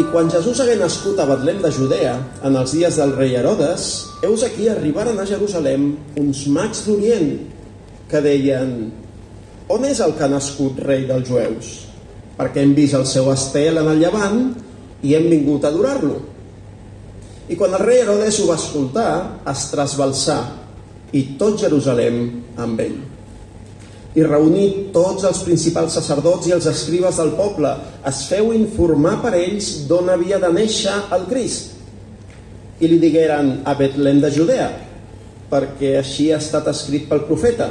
I quan Jesús hagué nascut a Betlem de Judea, en els dies del rei Herodes, heus aquí arribaren a Jerusalem uns mags d'Orient que deien on és el que ha nascut rei dels jueus? Perquè hem vist el seu estel en el llevant i hem vingut a adorar-lo. I quan el rei Herodes ho va escoltar, es trasbalsà i tot Jerusalem amb ell i reunir tots els principals sacerdots i els escribes del poble. Es feu informar per ells d'on havia de néixer el Crist. I li digueren a Betlem de Judea, perquè així ha estat escrit pel profeta.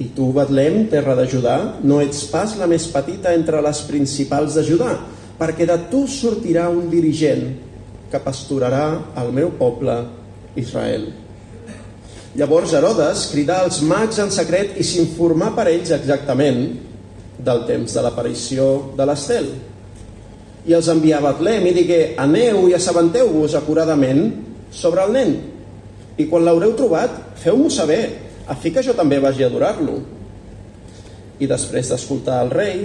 I tu, Betlem, terra de Judà, no ets pas la més petita entre les principals de Judà, perquè de tu sortirà un dirigent que pasturarà el meu poble, Israel. Llavors Herodes cridà als mags en secret i s'informà per ells exactament del temps de l'aparició de l'estel. I els envià a Betlem i digué, aneu i assabenteu-vos acuradament sobre el nen. I quan l'haureu trobat, feu-m'ho saber, a fi que jo també vagi a adorar-lo. I després d'escoltar el rei,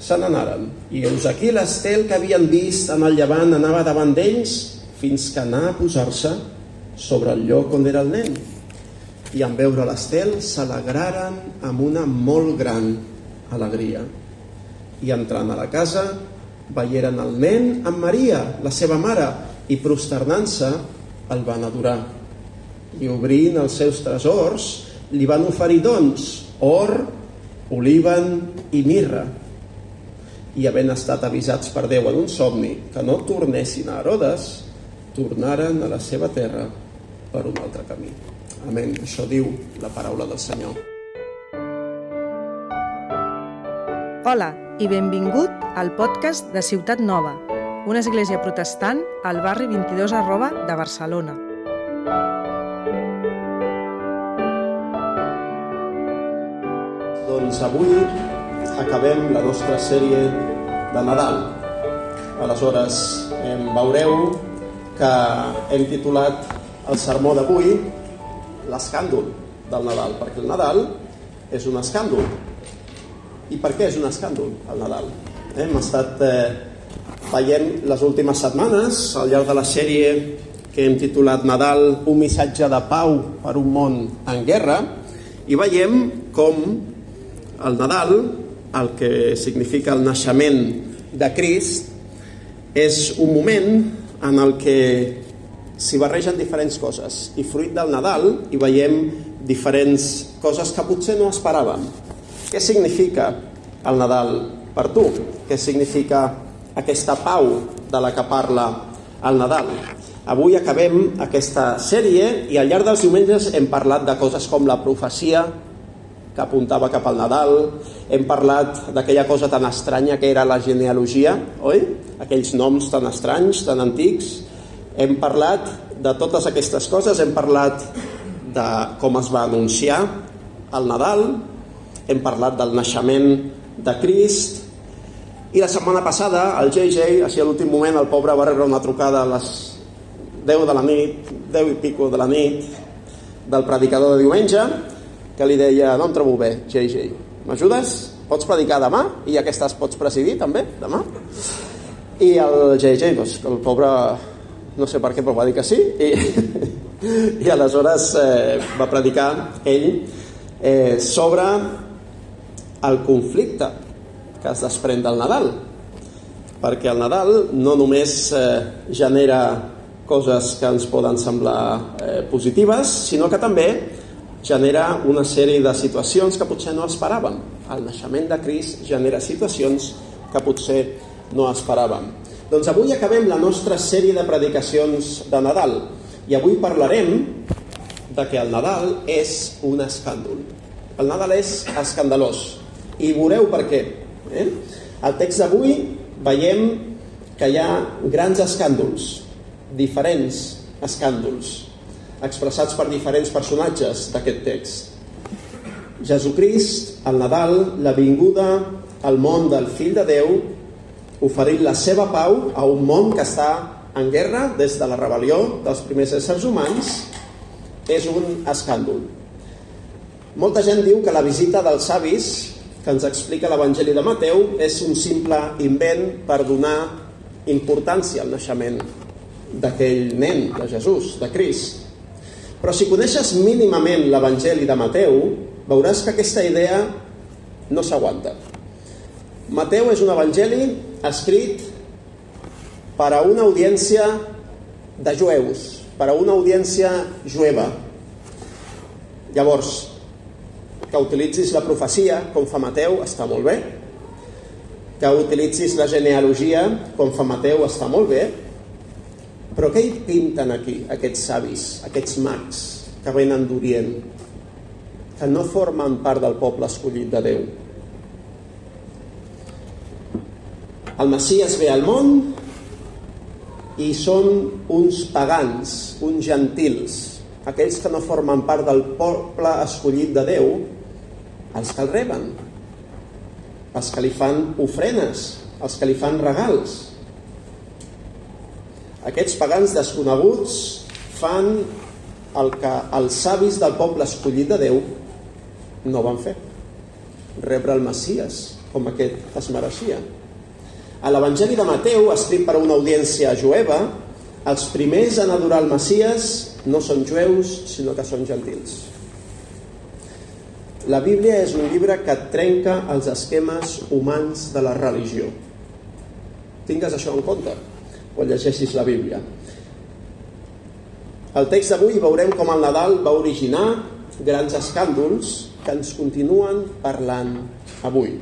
se n'anaren. I heus aquí l'estel que havien vist en el llevant anava davant d'ells fins que anà a posar-se sobre el lloc on era el nen i en veure l'estel s'alegraren amb una molt gran alegria. I entrant a la casa, veieren el nen amb Maria, la seva mare, i prosternant-se el van adorar. I obrint els seus tresors, li van oferir dons, or, oliven i mirra. I havent estat avisats per Déu en un somni que no tornessin a Herodes, tornaren a la seva terra per un altre camí. Amén. Això diu la paraula del Senyor. Hola i benvingut al podcast de Ciutat Nova, una església protestant al barri 22 arroba de Barcelona. Doncs avui acabem la nostra sèrie de Nadal. Aleshores, em veureu que hem titulat el sermó d'avui l'escàndol del Nadal, perquè el Nadal és un escàndol. I per què és un escàndol el Nadal? Eh, hem estat eh, veient les últimes setmanes al llarg de la sèrie que hem titulat Nadal, un missatge de pau per un món en guerra i veiem com el Nadal, el que significa el naixement de Crist, és un moment en el que s'hi barregen diferents coses i fruit del Nadal hi veiem diferents coses que potser no esperàvem. Què significa el Nadal per tu? Què significa aquesta pau de la que parla el Nadal? Avui acabem aquesta sèrie i al llarg dels diumenges hem parlat de coses com la profecia que apuntava cap al Nadal, hem parlat d'aquella cosa tan estranya que era la genealogia, oi? Aquells noms tan estranys, tan antics, hem parlat de totes aquestes coses, hem parlat de com es va anunciar el Nadal, hem parlat del naixement de Crist, i la setmana passada el JJ, així a l'últim moment, el pobre va rebre una trucada a les 10 de la nit, 10 i pico de la nit, del predicador de diumenge, que li deia, no em trobo bé, JJ, m'ajudes? Pots predicar demà? I ja que estàs, pots presidir també, demà? I el JJ, doncs, el pobre no sé per què, però va dir que sí, i, i aleshores eh, va predicar ell eh, sobre el conflicte que es desprèn del Nadal, perquè el Nadal no només eh, genera coses que ens poden semblar eh, positives, sinó que també genera una sèrie de situacions que potser no esperàvem. El naixement de Crist genera situacions que potser no esperàvem. Doncs avui acabem la nostra sèrie de predicacions de Nadal i avui parlarem de que el Nadal és un escàndol. El Nadal és escandalós i veureu per què. Eh? Al text d'avui veiem que hi ha grans escàndols, diferents escàndols, expressats per diferents personatges d'aquest text. Jesucrist, el Nadal, la vinguda al món del fill de Déu oferint la seva pau a un món que està en guerra des de la rebel·lió dels primers éssers humans és un escàndol. Molta gent diu que la visita dels savis que ens explica l'Evangeli de Mateu és un simple invent per donar importància al naixement d'aquell nen, de Jesús, de Crist. Però si coneixes mínimament l'Evangeli de Mateu, veuràs que aquesta idea no s'aguanta. Mateu és un evangeli escrit per a una audiència de jueus, per a una audiència jueva. Llavors, que utilitzis la profecia, com fa Mateu, està molt bé. Que utilitzis la genealogia, com fa Mateu, està molt bé. Però què hi pinten aquí, aquests savis, aquests mags que venen d'Orient, que no formen part del poble escollit de Déu? El Messias ve al món i són uns pagans, uns gentils, aquells que no formen part del poble escollit de Déu, els que el reben, els que li fan ofrenes, els que li fan regals. Aquests pagans desconeguts fan el que els savis del poble escollit de Déu no van fer. Rebre el Messias com aquest es mereixia. A l'Evangeli de Mateu, escrit per a una audiència jueva, els primers en adorar el Messias no són jueus, sinó que són gentils. La Bíblia és un llibre que trenca els esquemes humans de la religió. Tingues això en compte quan llegeixis la Bíblia. El text d'avui veurem com el Nadal va originar grans escàndols que ens continuen parlant avui.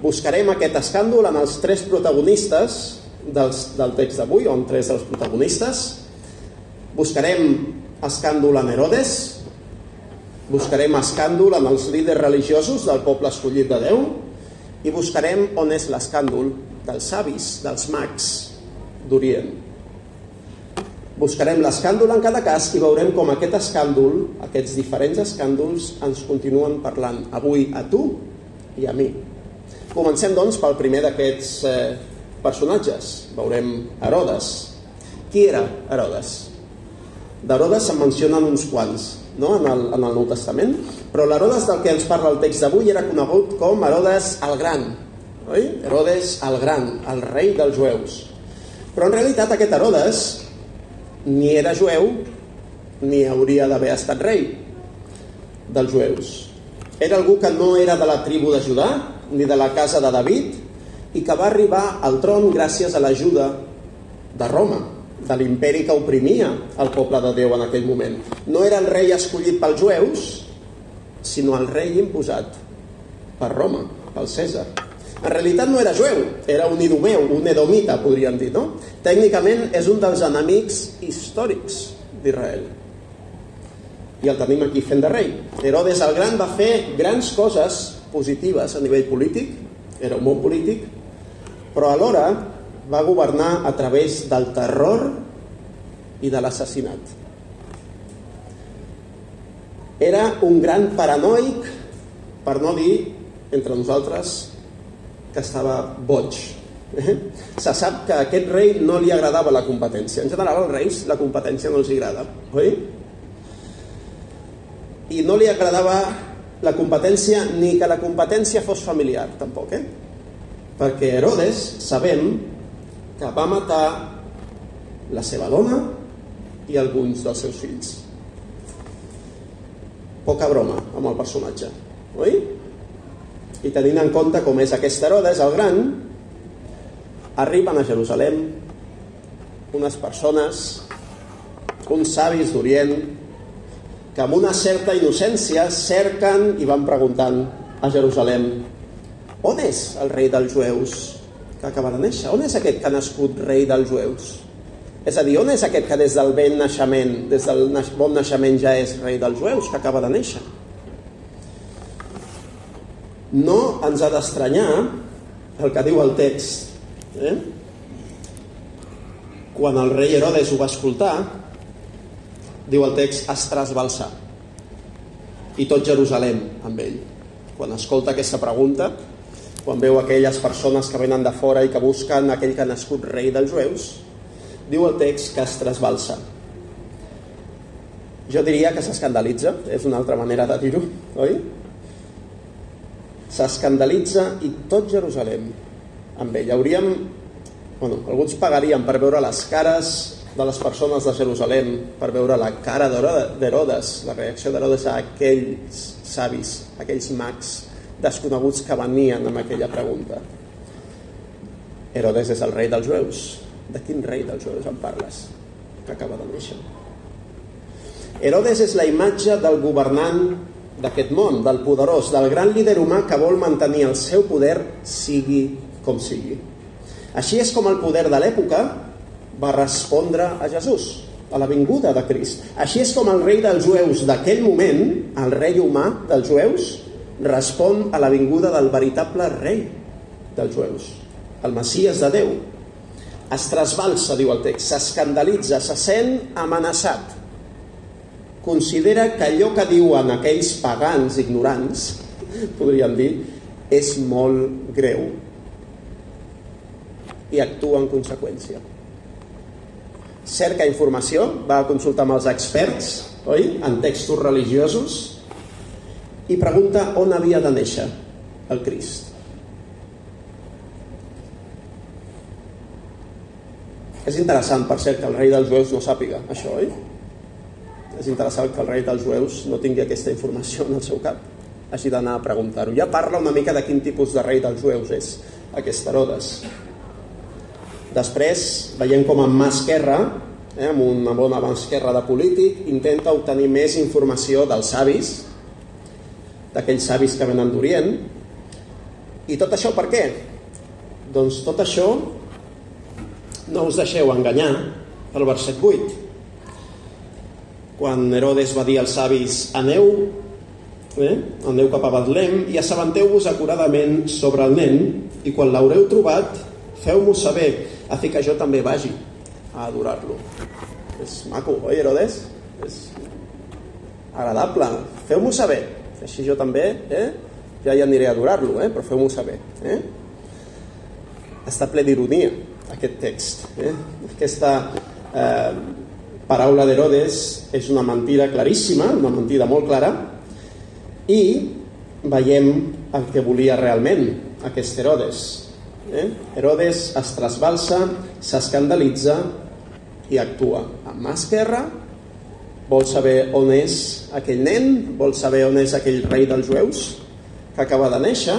Buscarem aquest escàndol en els tres protagonistes dels, del text d'avui, o en tres dels protagonistes. Buscarem escàndol en Herodes, buscarem escàndol en els líders religiosos del poble escollit de Déu i buscarem on és l'escàndol dels savis, dels mags d'Orient. Buscarem l'escàndol en cada cas i veurem com aquest escàndol, aquests diferents escàndols, ens continuen parlant avui a tu i a mi. Comencem, doncs, pel primer d'aquests eh, personatges. Veurem Herodes. Qui era Herodes? D'Herodes se'n mencionen uns quants no? en, el, en el Nou Testament, però l'Herodes del que ens parla el text d'avui era conegut com Herodes el Gran. Oi? Herodes el Gran, el rei dels jueus. Però en realitat aquest Herodes ni era jueu ni hauria d'haver estat rei dels jueus. Era algú que no era de la tribu de Judà, ni de la casa de David, i que va arribar al tron gràcies a l'ajuda de Roma, de l'imperi que oprimia el poble de Déu en aquell moment. No era el rei escollit pels jueus, sinó el rei imposat per Roma, pel Cèsar. En realitat no era jueu, era un idomeu, un edomita, podríem dir, no? Tècnicament és un dels enemics històrics d'Israel. I el tenim aquí fent de rei. Herodes el Gran va fer grans coses positives a nivell polític, era un bon polític, però alhora va governar a través del terror i de l'assassinat. Era un gran paranoic, per no dir, entre nosaltres, que estava boig. Se sap que a aquest rei no li agradava la competència. En general, als reis la competència no els agrada, oi? I no li agradava la competència ni que la competència fos familiar, tampoc, eh? Perquè Herodes, sabem que va matar la seva dona i alguns dels seus fills. Poca broma amb el personatge, oi? I tenint en compte com és aquest Herodes, el gran, arriben a Jerusalem unes persones, uns savis d'Orient, que amb una certa innocència cerquen i van preguntant a Jerusalem on és el rei dels jueus que acaba de néixer? On és aquest que ha nascut rei dels jueus? És a dir, on és aquest que des del ben naixement, des del bon naixement ja és rei dels jueus, que acaba de néixer? No ens ha d'estranyar el que diu el text. Eh? Quan el rei Herodes ho va escoltar, diu el text, es trasbalsa. I tot Jerusalem amb ell. Quan escolta aquesta pregunta, quan veu aquelles persones que venen de fora i que busquen aquell que ha nascut rei dels jueus, diu el text que es trasbalsa. Jo diria que s'escandalitza, és una altra manera de dir-ho, oi? S'escandalitza i tot Jerusalem amb ell. Hauríem bueno, alguns pagarien per veure les cares de les persones de Jerusalem, per veure la cara d'Herodes, la reacció d'Herodes a aquells savis, aquells mags desconeguts que venien amb aquella pregunta. Herodes és el rei dels jueus. De quin rei dels jueus en parles? Que acaba de néixer. Herodes és la imatge del governant d'aquest món, del poderós, del gran líder humà que vol mantenir el seu poder sigui com sigui. Així és com el poder de l'època va respondre a Jesús, a la vinguda de Crist. Així és com el rei dels jueus d'aquell moment, el rei humà dels jueus, respon a la vinguda del veritable rei dels jueus, el Messies de Déu. Es trasbalsa, diu el text, s'escandalitza, se sent amenaçat. Considera que allò que diuen aquells pagans ignorants, podríem dir, és molt greu i actua en conseqüència. Cerca informació, va consultar amb els experts, oi? en textos religiosos, i pregunta on havia de néixer el Crist. És interessant, per cert, que el rei dels jueus no sàpiga això, oi? És interessant que el rei dels jueus no tingui aquesta informació en el seu cap. Hagi d'anar a preguntar-ho. Ja parla una mica de quin tipus de rei dels jueus és aquest Herodes. Després veiem com en mà esquerra, eh, amb una bona mà esquerra de polític, intenta obtenir més informació dels savis, d'aquells savis que venen d'Orient. I tot això per què? Doncs tot això no us deixeu enganyar pel verset 8. Quan Herodes va dir als savis aneu, eh, aneu cap a Betlem i assabenteu-vos acuradament sobre el nen i quan l'haureu trobat feu-m'ho saber a fer que jo també vagi a adorar-lo. És maco, oi, Herodes? És agradable. Feu-m'ho saber. Així jo també, eh? Ja hi aniré a adorar-lo, eh? però feu-m'ho saber. Eh? Està ple d'ironia, aquest text. Eh? Aquesta eh, paraula d'Herodes és una mentida claríssima, una mentida molt clara, i veiem el que volia realment aquest Herodes, Eh? Herodes es trasbalsa, s'escandalitza i actua. Amb mà esquerra vol saber on és aquell nen, vol saber on és aquell rei dels jueus que acaba de néixer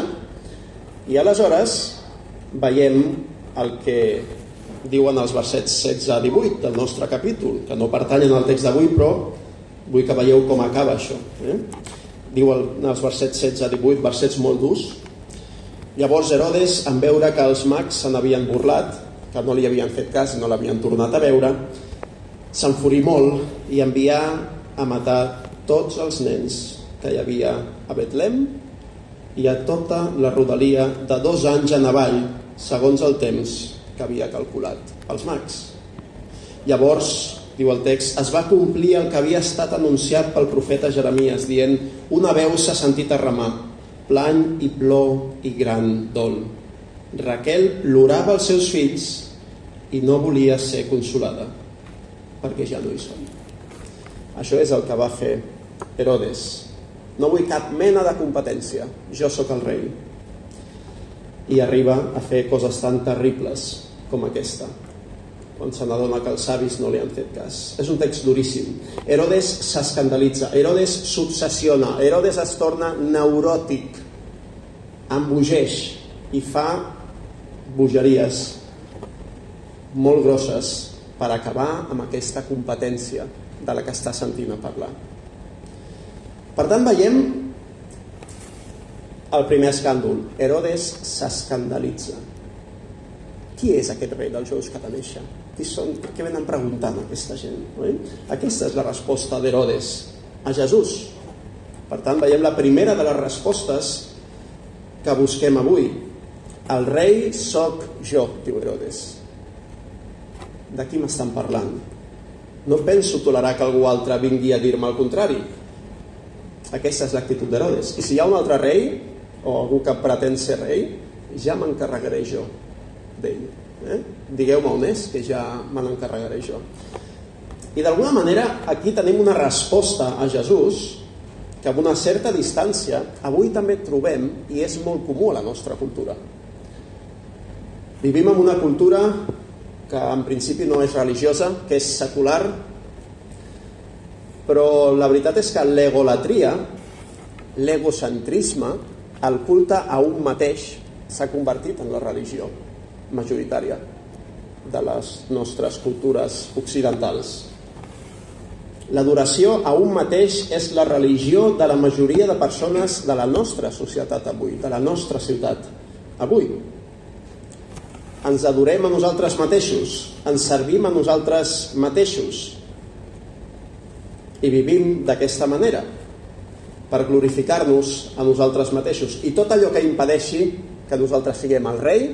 i aleshores veiem el que diuen els versets 16 a 18 del nostre capítol, que no pertanyen al text d'avui, però vull que veieu com acaba això. Eh? Diu el, els versets 16 a 18, versets molt durs, Llavors Herodes, en veure que els mags se n'havien burlat, que no li havien fet cas i no l'havien tornat a veure, s'enfurí molt i envià a matar tots els nens que hi havia a Betlem i a tota la rodalia de dos anys en avall, segons el temps que havia calculat els mags. Llavors, diu el text, es va complir el que havia estat anunciat pel profeta Jeremies, dient, una veu s'ha sentit a remar, plany i plor i gran dol. Raquel plorava els seus fills i no volia ser consolada perquè ja no hi són. Això és el que va fer Herodes. No vull cap mena de competència, jo sóc el rei. I arriba a fer coses tan terribles com aquesta quan se n'adona que els savis no li han fet cas. És un text duríssim. Herodes s'escandalitza, Herodes s'obsessiona, Herodes es torna neuròtic, embogeix i fa bogeries molt grosses per acabar amb aquesta competència de la que està sentint a parlar. Per tant, veiem el primer escàndol. Herodes s'escandalitza. Qui és aquest rei dels jueus que de néixer? Qui són? Per què venen preguntant aquesta gent? Oi? Aquesta és la resposta d'Herodes a Jesús. Per tant, veiem la primera de les respostes que busquem avui. El rei sóc jo, diu Herodes. De qui m'estan parlant? No penso tolerar que algú altre vingui a dir-me el contrari. Aquesta és l'actitud d'Herodes. I si hi ha un altre rei, o algú que pretén ser rei, ja m'encarregaré jo d'ell. Eh? Digueu-me on és, que ja me n'encarregaré jo. I d'alguna manera aquí tenim una resposta a Jesús que amb una certa distància avui també trobem i és molt comú a la nostra cultura. Vivim en una cultura que en principi no és religiosa, que és secular, però la veritat és que l'egolatria, l'egocentrisme, el culte a un mateix s'ha convertit en la religió majoritària de les nostres cultures occidentals. L'adoració a un mateix és la religió de la majoria de persones de la nostra societat avui, de la nostra ciutat avui. Ens adorem a nosaltres mateixos, ens servim a nosaltres mateixos i vivim d'aquesta manera per glorificar-nos a nosaltres mateixos. I tot allò que impedeixi que nosaltres siguem el rei,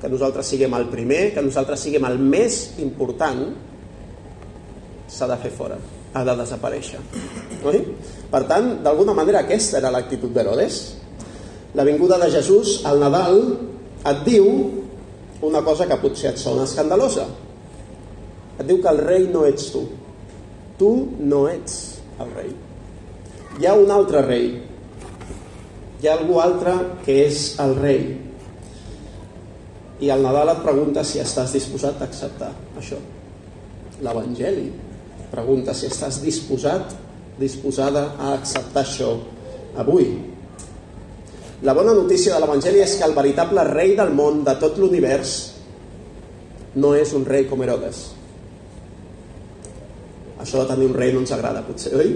que nosaltres siguem el primer, que nosaltres siguem el més important, s'ha de fer fora, ha de desaparèixer. Oi? Per tant, d'alguna manera aquesta era l'actitud d'Herodes. La vinguda de Jesús al Nadal et diu una cosa que potser et sona escandalosa. Et diu que el rei no ets tu. Tu no ets el rei. Hi ha un altre rei. Hi ha algú altre que és el rei. I al Nadal et pregunta si estàs disposat a acceptar això. L'Evangeli pregunta si estàs disposat, disposada a acceptar això avui. La bona notícia de l'Evangeli és que el veritable rei del món, de tot l'univers, no és un rei com Herodes. Això de tenir un rei no ens agrada, potser, oi?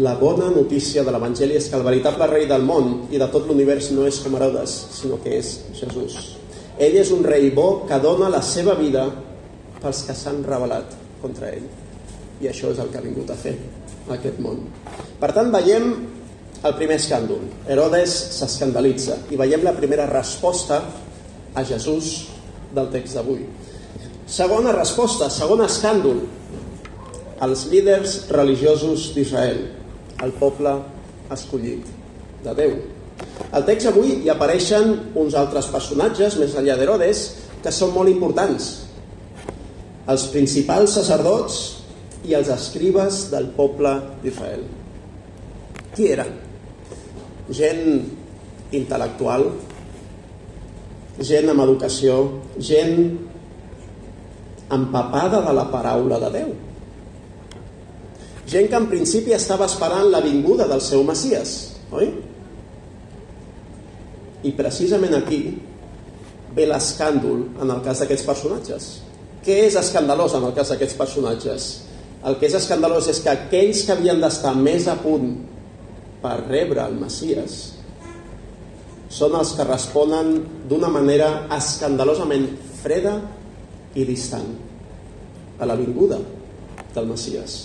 La bona notícia de l'Evangeli és que el veritable rei del món i de tot l'univers no és com Herodes, sinó que és Jesús. Ell és un rei bo que dona la seva vida pels que s'han rebel·lat contra ell. I això és el que ha vingut a fer aquest món. Per tant, veiem el primer escàndol. Herodes s'escandalitza i veiem la primera resposta a Jesús del text d'avui. Segona resposta, segon escàndol, els líders religiosos d'Israel, el poble escollit de Déu. Al text avui hi apareixen uns altres personatges, més enllà d'Herodes, que són molt importants. Els principals sacerdots i els escribes del poble d'Israel. Qui eren? Gent intel·lectual, gent amb educació, gent empapada de la paraula de Déu. Gent que en principi estava esperant la vinguda del seu Messies, oi? I precisament aquí ve l'escàndol en el cas d'aquests personatges. Què és escandalós en el cas d'aquests personatges? El que és escandalós és que aquells que havien d'estar més a punt per rebre el Messies són els que responen d'una manera escandalosament freda i distant a la vinguda del Messies.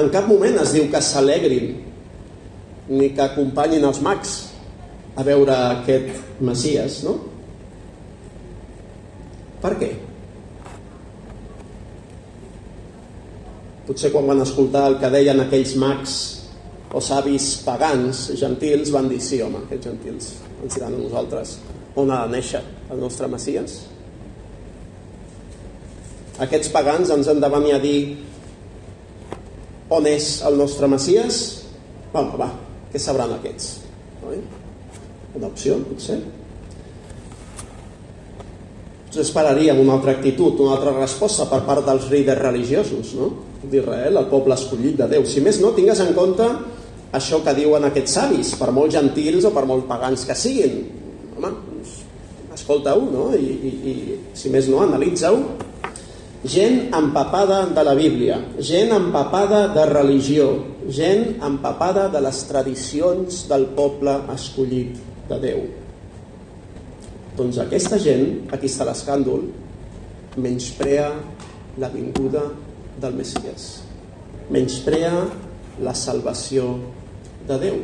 En cap moment es diu que s'alegrin ni que acompanyin els mags a veure aquest Messies, no? Per què? Potser quan van escoltar el que deien aquells mags o savis pagans, gentils, van dir, sí, home, aquests gentils ens diran a nosaltres on ha de néixer el nostre Messies. Aquests pagans ens han de venir a dir on és el nostre Messies? Home, va, què sabran aquests? Oi? Una opció, potser. Ens esperaríem una altra actitud, una altra resposta per part dels líders religiosos no? d'Israel, el poble escollit de Déu. Si més no, tingues en compte això que diuen aquests savis, per molt gentils o per molt pagans que siguin. Home, escolta-ho, no? I, i, i si més no, analitza-ho. Gent empapada de la Bíblia, gent empapada de religió, gent empapada de les tradicions del poble escollit de Déu. Doncs aquesta gent, aquí està l'escàndol, menysprea la vinguda del Messies. Menysprea la salvació de Déu.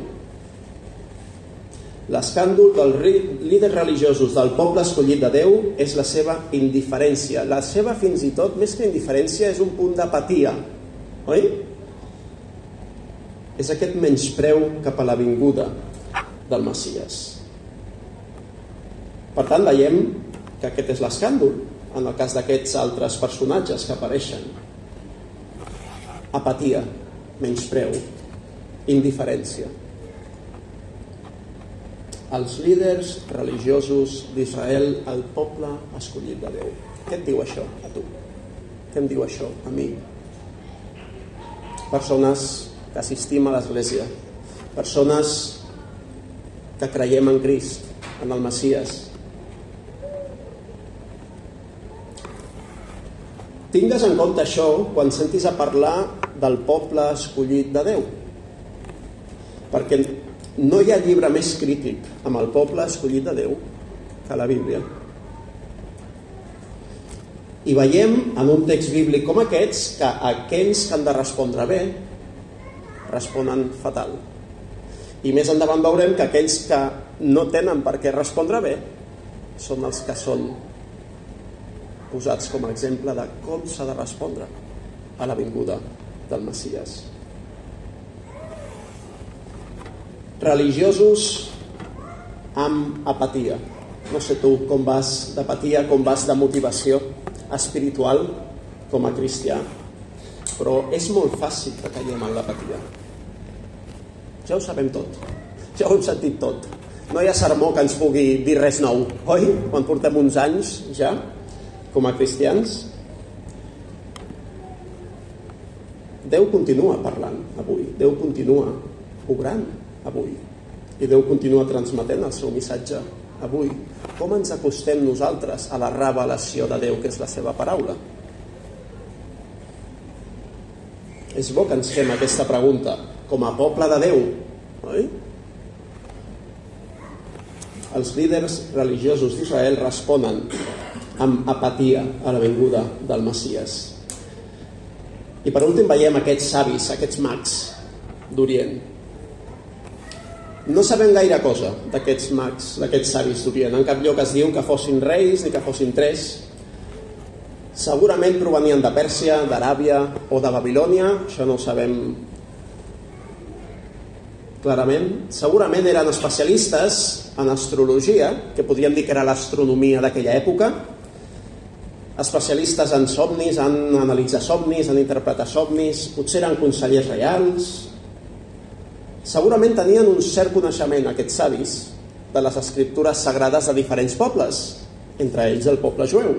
L'escàndol dels líders religiosos del poble escollit de Déu és la seva indiferència. La seva, fins i tot, més que indiferència, és un punt d'apatia. Oi? És aquest menyspreu cap a la vinguda del Messies. Per tant, veiem que aquest és l'escàndol en el cas d'aquests altres personatges que apareixen. Apatia, menyspreu, indiferència. els líders religiosos d'Israel, el poble escollit de Déu. Què et diu això a tu? Què em diu això a mi? Persones que assistim a l'Església, persones que creiem en Crist, en el Messies. Tingues en compte això quan sentis a parlar del poble escollit de Déu. Perquè no hi ha llibre més crític amb el poble escollit de Déu que la Bíblia. I veiem en un text bíblic com aquests que aquells que han de respondre bé responen fatal. I més endavant veurem que aquells que no tenen per què respondre bé són els que són posats com a exemple de com s'ha de respondre a la vinguda del Messies. Religiosos amb apatia. No sé tu com vas d'apatia, com vas de motivació espiritual com a cristià, però és molt fàcil que caiem en l'apatia. Ja ho sabem tot, ja ho hem sentit tot. No hi ha sermó que ens pugui dir res nou, oi? Quan portem uns anys ja, com a cristians. Déu continua parlant avui, Déu continua obrant avui. I Déu continua transmetent el seu missatge avui. Com ens acostem nosaltres a la revelació de Déu, que és la seva paraula? És bo que ens fem aquesta pregunta com a poble de Déu, oi? Els líders religiosos d'Israel responen amb apatia a la venguda del Messies. I per últim veiem aquests savis, aquests mags d'Orient. No sabem gaire cosa d'aquests mags, d'aquests savis d'Orient. En cap lloc es diu que fossin reis ni que fossin tres. Segurament provenien de Pèrsia, d'Aràbia o de Babilònia, això no ho sabem clarament. Segurament eren especialistes en astrologia, que podríem dir que era l'astronomia d'aquella època, especialistes en somnis, en analitzar somnis, en interpretar somnis, potser eren consellers reals. Segurament tenien un cert coneixement, aquests savis, de les escriptures sagrades de diferents pobles, entre ells el poble jueu.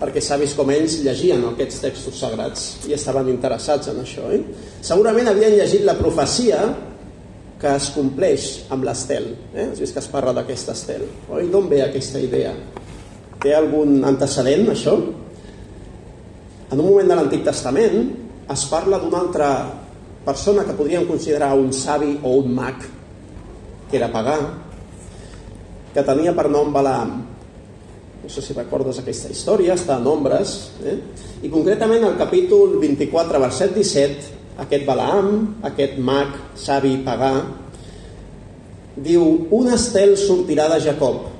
Perquè savis com ells llegien aquests textos sagrats i estaven interessats en això. Eh? Segurament havien llegit la profecia que es compleix amb l'estel. Eh? Has vist que es parla d'aquest estel. Oi? D'on ve aquesta idea? Té algun antecedent, això? En un moment de l'Antic Testament es parla d'una altra persona que podríem considerar un savi o un mag, que era pagà, que tenia per nom Balaam. No sé si recordes aquesta història, està en ombres. Eh? I concretament al capítol 24, verset 17, aquest Balaam, aquest mag, savi, pagà, diu, un estel sortirà de Jacob,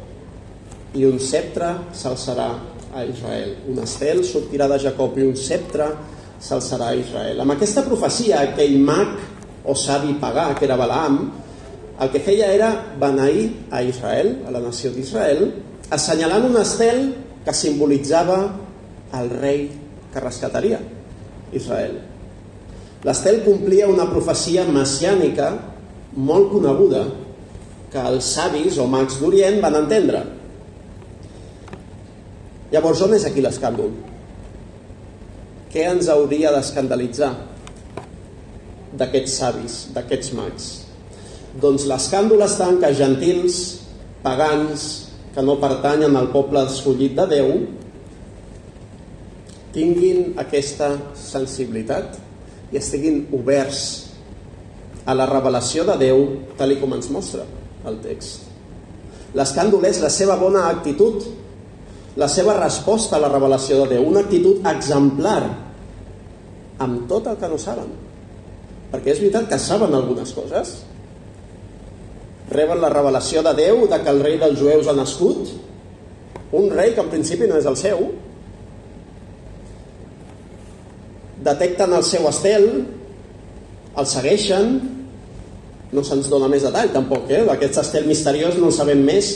i un sceptre s'alçarà a Israel. Un estel sortirà de Jacob i un sceptre s'alçarà a Israel. Amb aquesta profecia, aquell mag o savi pagà, que era Balaam, el que feia era beneir a Israel, a la nació d'Israel, assenyalant un estel que simbolitzava el rei que rescataria Israel. L'estel complia una profecia messiànica molt coneguda que els savis o mags d'Orient van entendre Llavors, on és aquí l'escàndol? Què ens hauria d'escandalitzar d'aquests savis, d'aquests mags? Doncs l'escàndol està en que gentils, pagans, que no pertanyen al poble escollit de Déu, tinguin aquesta sensibilitat i estiguin oberts a la revelació de Déu tal com ens mostra el text. L'escàndol és la seva bona actitud la seva resposta a la revelació de Déu, una actitud exemplar amb tot el que no saben. Perquè és veritat que saben algunes coses. Reben la revelació de Déu de que el rei dels jueus ha nascut, un rei que en principi no és el seu, detecten el seu estel, el segueixen, no se'ns dona més detall tampoc, eh? d'aquest estel misteriós no en sabem més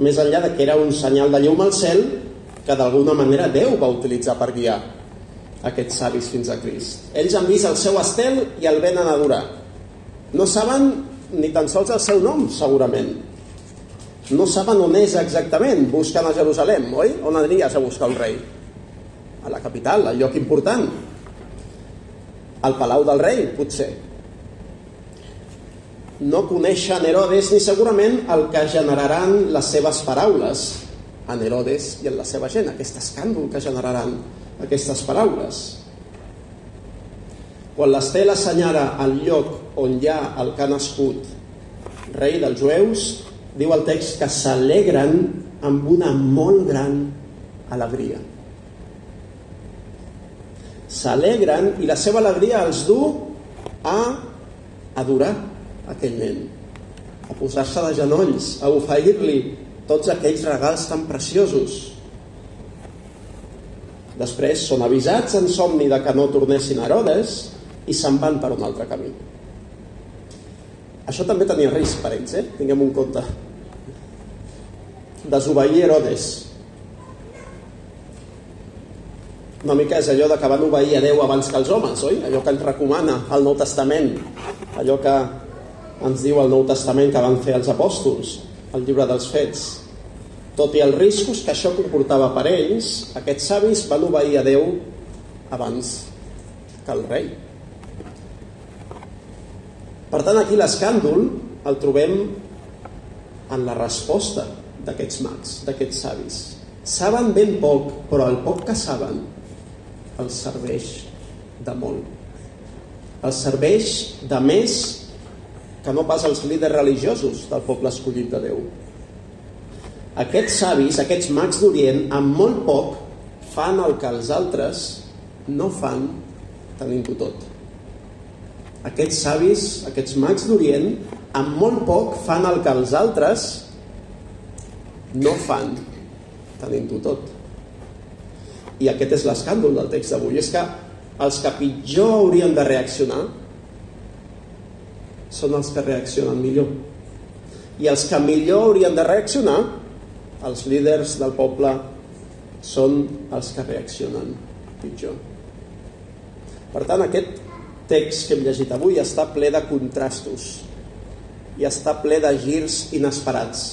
més enllà de que era un senyal de llum al cel que d'alguna manera Déu va utilitzar per guiar aquests savis fins a Crist. Ells han vist el seu estel i el venen a adorar. No saben ni tan sols el seu nom, segurament. No saben on és exactament, busquen a Jerusalem, oi? On aniries a buscar un rei? A la capital, al lloc important. Al palau del rei, potser. No coneixen Herodes ni segurament el que generaran les seves paraules en Herodes i en la seva gent, aquest escàndol que generaran aquestes paraules. Quan l'Estel assenyala el lloc on hi ha el que ha nascut rei dels jueus, diu el text que s'alegren amb una molt gran alegria. S'alegren i la seva alegria els du a adorar aquell nen, a posar-se de genolls, a oferir-li tots aquells regals tan preciosos. Després són avisats en somni de que no tornessin a Herodes i se'n van per un altre camí. Això també tenia risc per ells, eh? tinguem un compte. Desobeir Herodes. Una mica és allò de que van obeir a Déu abans que els homes, oi? Allò que ens recomana el Nou Testament, allò que ens diu el Nou Testament que van fer els apòstols, el llibre dels fets. Tot i els riscos que això comportava per ells, aquests savis van obeir a Déu abans que el rei. Per tant, aquí l'escàndol el trobem en la resposta d'aquests mags, d'aquests savis. Saben ben poc, però el poc que saben els serveix de molt. Els serveix de més que no pas els líders religiosos del poble escollit de Déu. Aquests savis, aquests mags d'Orient, amb molt poc fan el que els altres no fan tenint-ho tot aquests savis, aquests mags d'Orient, amb molt poc fan el que els altres no fan, tenint-ho tot. I aquest és l'escàndol del text d'avui, és que els que pitjor haurien de reaccionar són els que reaccionen millor. I els que millor haurien de reaccionar, els líders del poble, són els que reaccionen pitjor. Per tant, aquest text que hem llegit avui està ple de contrastos i està ple de girs inesperats.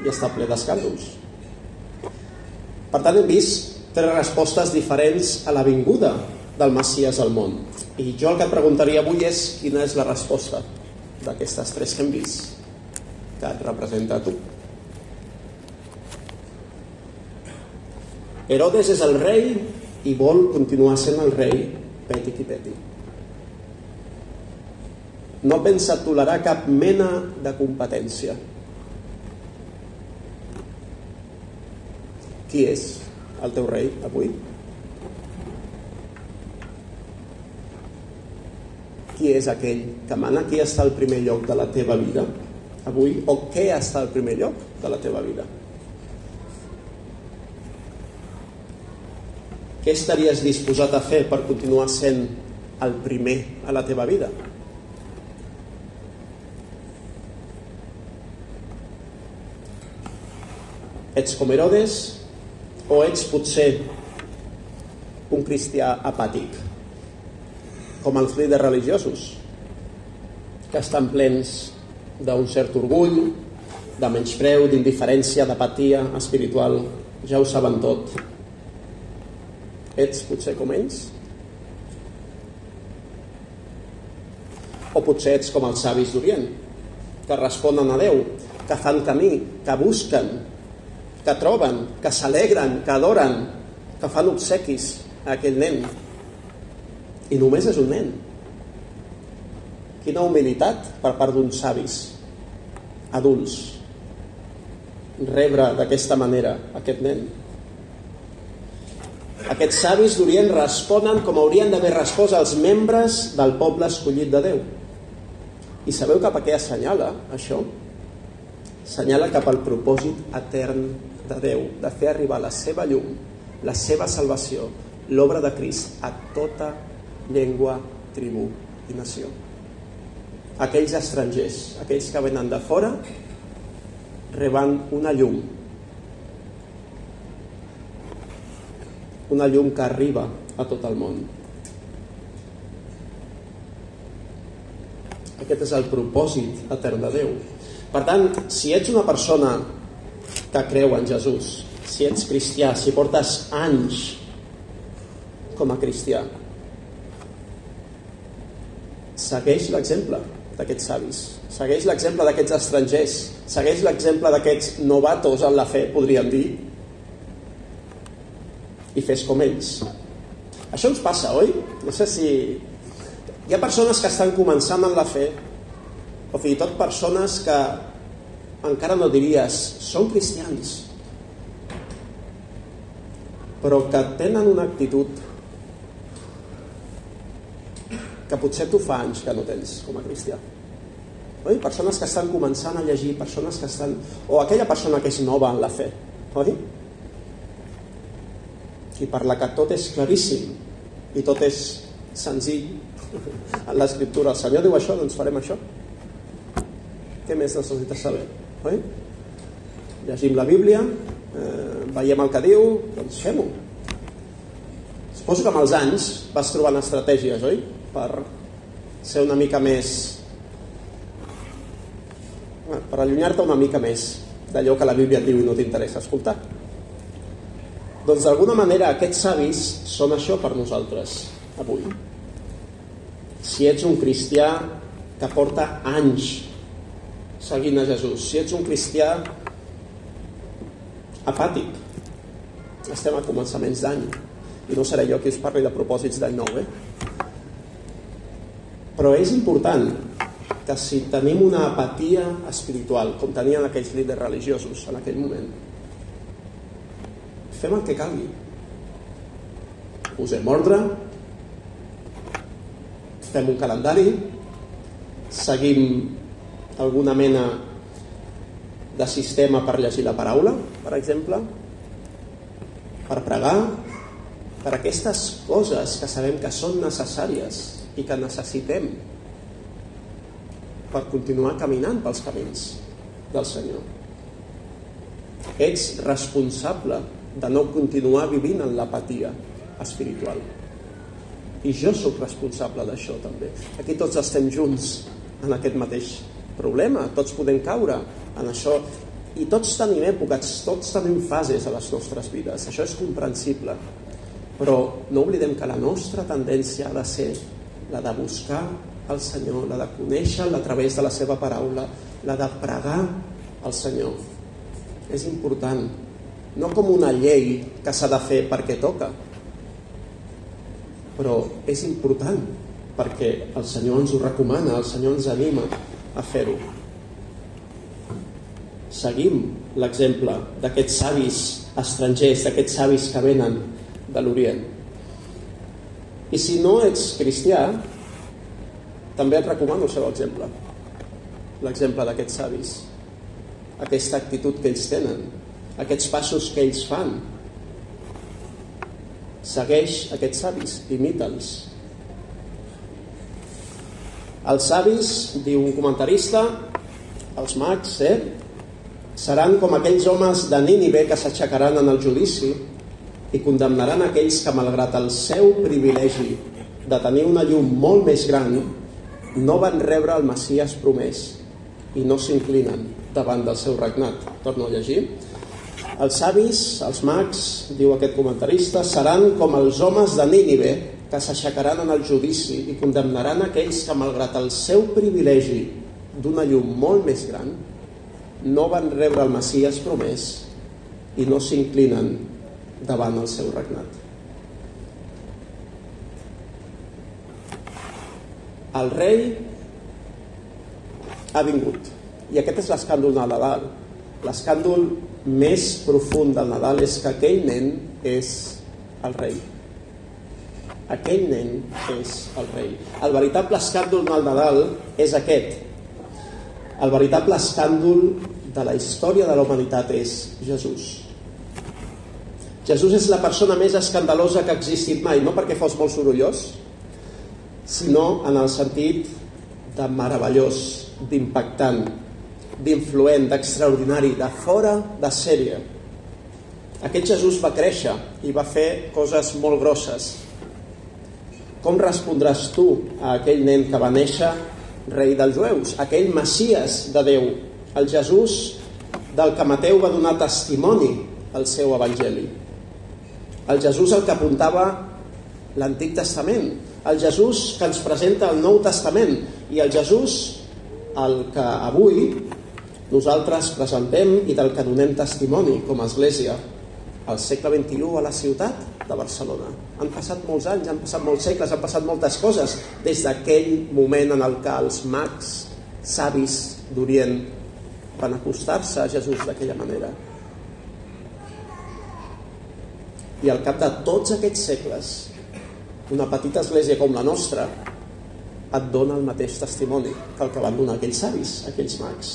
I està ple d'escàndols. Per tant, hem vist tres respostes diferents a la vinguda del Messias al món. I jo el que et preguntaria avui és quina és la resposta d'aquestes tres que hem vist que et representa a tu. Herodes és el rei i vol continuar sent el rei peti qui peti. No pensa tolerar cap mena de competència. Qui és el teu rei avui? Qui és aquell que mana? Qui està al primer lloc de la teva vida avui? O què està al primer lloc de la teva vida? Què estaries disposat a fer per continuar sent el primer a la teva vida? Ets com Herodes o ets potser un cristià apàtic, com els líders religiosos, que estan plens d'un cert orgull, de menyspreu, d'indiferència, d'apatia espiritual, ja ho saben tot, Ets potser com ells? O potser ets com els savis d'Orient, que responen a Déu, que fan camí, que busquen, que troben, que s'alegren, que adoren, que fan obsequis a aquell nen. I només és un nen. Quina humilitat per part d'uns savis, adults, rebre d'aquesta manera aquest nen. Aquests savis d'Orient responen com haurien d'haver respost els membres del poble escollit de Déu. I sabeu cap a què assenyala això? senyala cap al propòsit etern de Déu de fer arribar la seva llum, la seva salvació, l'obra de Crist a tota llengua, tribu i nació. Aquells estrangers, aquells que venen de fora, reben una llum. Una llum que arriba a tot el món. Aquest és el propòsit etern de Déu, per tant, si ets una persona que creu en Jesús, si ets cristià, si portes anys com a cristià, segueix l'exemple d'aquests savis, segueix l'exemple d'aquests estrangers, segueix l'exemple d'aquests novatos en la fe, podríem dir, i fes com ells. Això ens passa, oi? No sé si... Hi ha persones que estan començant en la fe, o fins i tot persones que encara no diries són cristians, però que tenen una actitud que potser tu fa anys que no tens com a cristià. Oi? Persones que estan començant a llegir, persones que estan... o aquella persona que és nova en la fe, oi? I per la que tot és claríssim i tot és senzill en l'escriptura. El Senyor diu això, doncs farem això. Què més necessites saber? Oi? Llegim la Bíblia, eh, veiem el que diu, doncs fem-ho. Suposo que amb els anys vas trobant estratègies, oi? Per ser una mica més... per allunyar-te una mica més d'allò que la Bíblia et diu i no t'interessa escoltar. Doncs d'alguna manera aquests savis són això per nosaltres avui. Si ets un cristià que porta anys seguint a Jesús, si ets un cristià apàtic, estem a començaments d'any i no seré jo qui us parli de propòsits d'any nou, eh? Però és important que si tenim una apatia espiritual, com tenien aquells líders religiosos en aquell moment, fem el que calgui. Posem ordre, fem un calendari, seguim alguna mena de sistema per llegir la paraula, per exemple, per pregar, per aquestes coses que sabem que són necessàries i que necessitem per continuar caminant pels camins del Senyor. Ets responsable de no continuar vivint en l'apatia espiritual. I jo sóc responsable d'això també. Aquí tots estem junts en aquest mateix problema, tots podem caure en això i tots tenim èpoques, tots tenim fases a les nostres vides, això és comprensible. Però no oblidem que la nostra tendència ha de ser la de buscar el Senyor, la de conèixer-lo a través de la seva paraula, la de pregar al Senyor. És important no com una llei que s'ha de fer perquè toca, però és important perquè el Senyor ens ho recomana, el Senyor ens anima a fer-ho. Seguim l'exemple d'aquests savis estrangers, d'aquests savis que venen de l'Orient. I si no ets cristià, també et recomano el seu exemple, l'exemple d'aquests savis, aquesta actitud que ells tenen, aquests passos que ells fan. Segueix aquests savis, imita'ls. Els savis, diu un comentarista, els mags, eh, seran com aquells homes de Nínive que s'aixecaran en el judici i condemnaran aquells que, malgrat el seu privilegi de tenir una llum molt més gran, no van rebre el Messias promès i no s'inclinen davant del seu regnat. Torno a llegir. Els savis, els mags, diu aquest comentarista, seran com els homes de Nínive que s'aixecaran en el judici i condemnaran aquells que, malgrat el seu privilegi d'una llum molt més gran, no van rebre el Messias promès i no s'inclinen davant el seu regnat. El rei ha vingut i aquest és l'escàndol de Nadal. L'escàndol més profund del Nadal és que aquell nen és el rei. Aquell nen és el rei. El veritable escàndol del Nadal és aquest. El veritable escàndol de la història de la humanitat és Jesús. Jesús és la persona més escandalosa que ha existit mai, no perquè fos molt sorollós, sinó en el sentit de meravellós, d'impactant, d'influent, d'extraordinari, de fora de sèrie. Aquest Jesús va créixer i va fer coses molt grosses. Com respondràs tu a aquell nen que va néixer rei dels jueus, aquell Messies de Déu, el Jesús del que Mateu va donar testimoni al seu evangeli. El Jesús el que apuntava l'Antic Testament, el Jesús que ens presenta el Nou Testament i el Jesús el que avui nosaltres presentem i del que donem testimoni com a Església al segle XXI a la ciutat de Barcelona. Han passat molts anys, han passat molts segles, han passat moltes coses des d'aquell moment en el que els mags savis d'Orient van acostar-se a Jesús d'aquella manera. I al cap de tots aquests segles, una petita església com la nostra et dona el mateix testimoni que el que van donar aquells savis, aquells mags.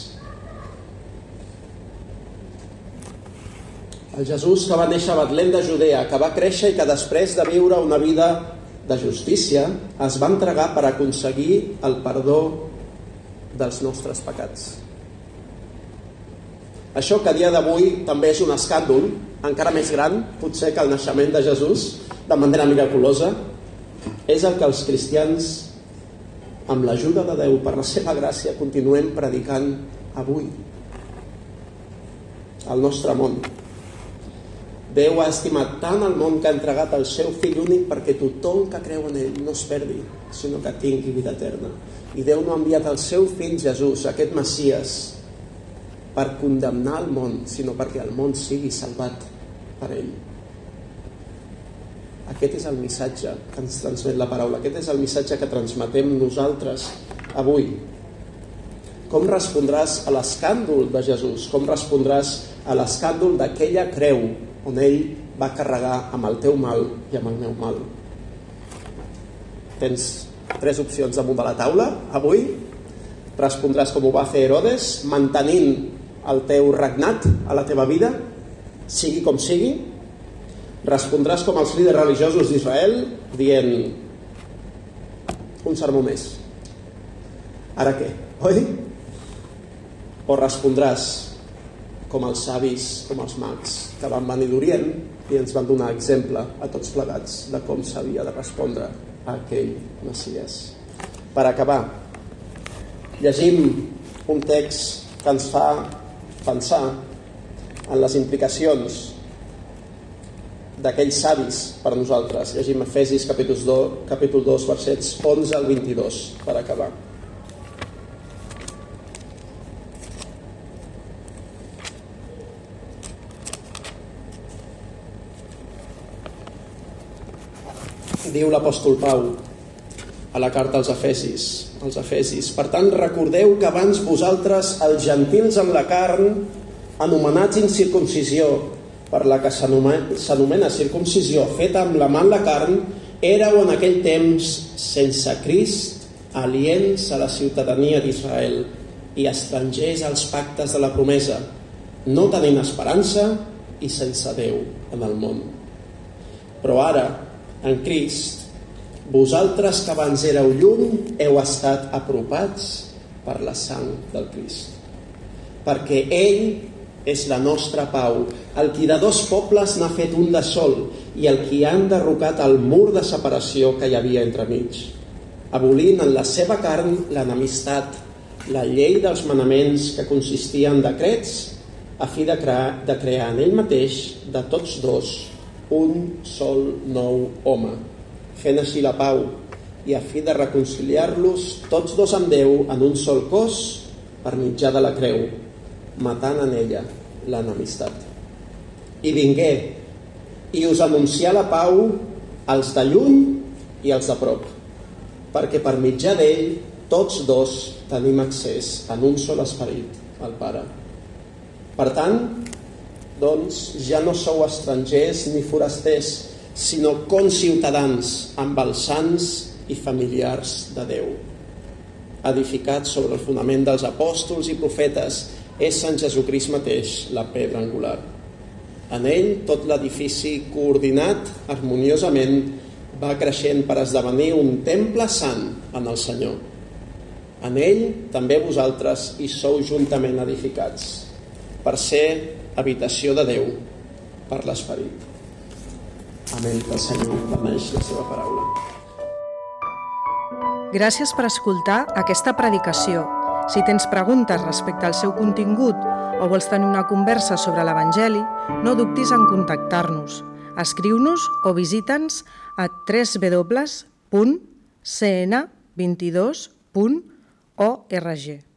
El Jesús que va néixer a Betlem de Judea, que va créixer i que després de viure una vida de justícia es va entregar per aconseguir el perdó dels nostres pecats. Això que a dia d'avui també és un escàndol, encara més gran, potser que el naixement de Jesús, de manera miraculosa, és el que els cristians, amb l'ajuda de Déu, per la seva gràcia, continuem predicant avui al nostre món. Déu ha estimat tant el món que ha entregat el seu fill únic perquè tothom que creu en ell no es perdi, sinó que tingui vida eterna. I Déu no ha enviat el seu fill Jesús, aquest Messies, per condemnar el món, sinó perquè el món sigui salvat per ell. Aquest és el missatge que ens transmet la paraula, aquest és el missatge que transmetem nosaltres avui. Com respondràs a l'escàndol de Jesús? Com respondràs a l'escàndol d'aquella creu on ell va carregar amb el teu mal i amb el meu mal. Tens tres opcions damunt de la taula avui. Respondràs com ho va fer Herodes, mantenint el teu regnat a la teva vida, sigui com sigui. Respondràs com els líders religiosos d'Israel, dient un sermó més. Ara què? Oi? O respondràs com els savis, com els mags, que van venir d'Orient i ens van donar exemple a tots plegats de com s'havia de respondre a aquell Messies. Per acabar, llegim un text que ens fa pensar en les implicacions d'aquells savis per nosaltres. Llegim Efesis capítol 2, capítol 2 versets 11 al 22 per acabar. Diu l'apòstol Pau a la carta als Efesis, als Efesis. Per tant, recordeu que abans vosaltres, els gentils en la carn, anomenats incircuncisió, per la que s'anomena circuncisió feta amb la mà en la carn, éreu en aquell temps sense Crist, aliens a la ciutadania d'Israel i estrangers als pactes de la promesa, no tenint esperança i sense Déu en el món. Però ara, en Crist, vosaltres que abans éreu lluny heu estat apropats per la sang del Crist. Perquè ell és la nostra pau, el qui de dos pobles n'ha fet un de sol i el qui ha enderrocat el mur de separació que hi havia entre mig, abolint en la seva carn l'enemistat, la llei dels manaments que consistia en decrets a fi de crear, de crear en ell mateix de tots dos un sol nou home, fent així la pau i a fi de reconciliar-los tots dos amb Déu en un sol cos per mitjà de la creu, matant en ella l'enemistat. I vingué i us anunciar la pau als de lluny i als de prop, perquè per mitjà d'ell tots dos tenim accés en un sol esperit al Pare. Per tant, doncs ja no sou estrangers ni forasters, sinó conciutadans amb els sants i familiars de Déu. Edificats sobre el fonament dels apòstols i profetes, és Sant Jesucrist mateix la pedra angular. En ell tot l'edifici coordinat harmoniosament va creixent per esdevenir un temple sant en el Senyor. En ell també vosaltres hi sou juntament edificats per ser habitació de Déu per l'Esperit. Amén, que el Senyor beneix la seva paraula. Gràcies per escoltar aquesta predicació. Si tens preguntes respecte al seu contingut o vols tenir una conversa sobre l'Evangeli, no dubtis en contactar-nos. Escriu-nos o visita'ns a www.cn22.org.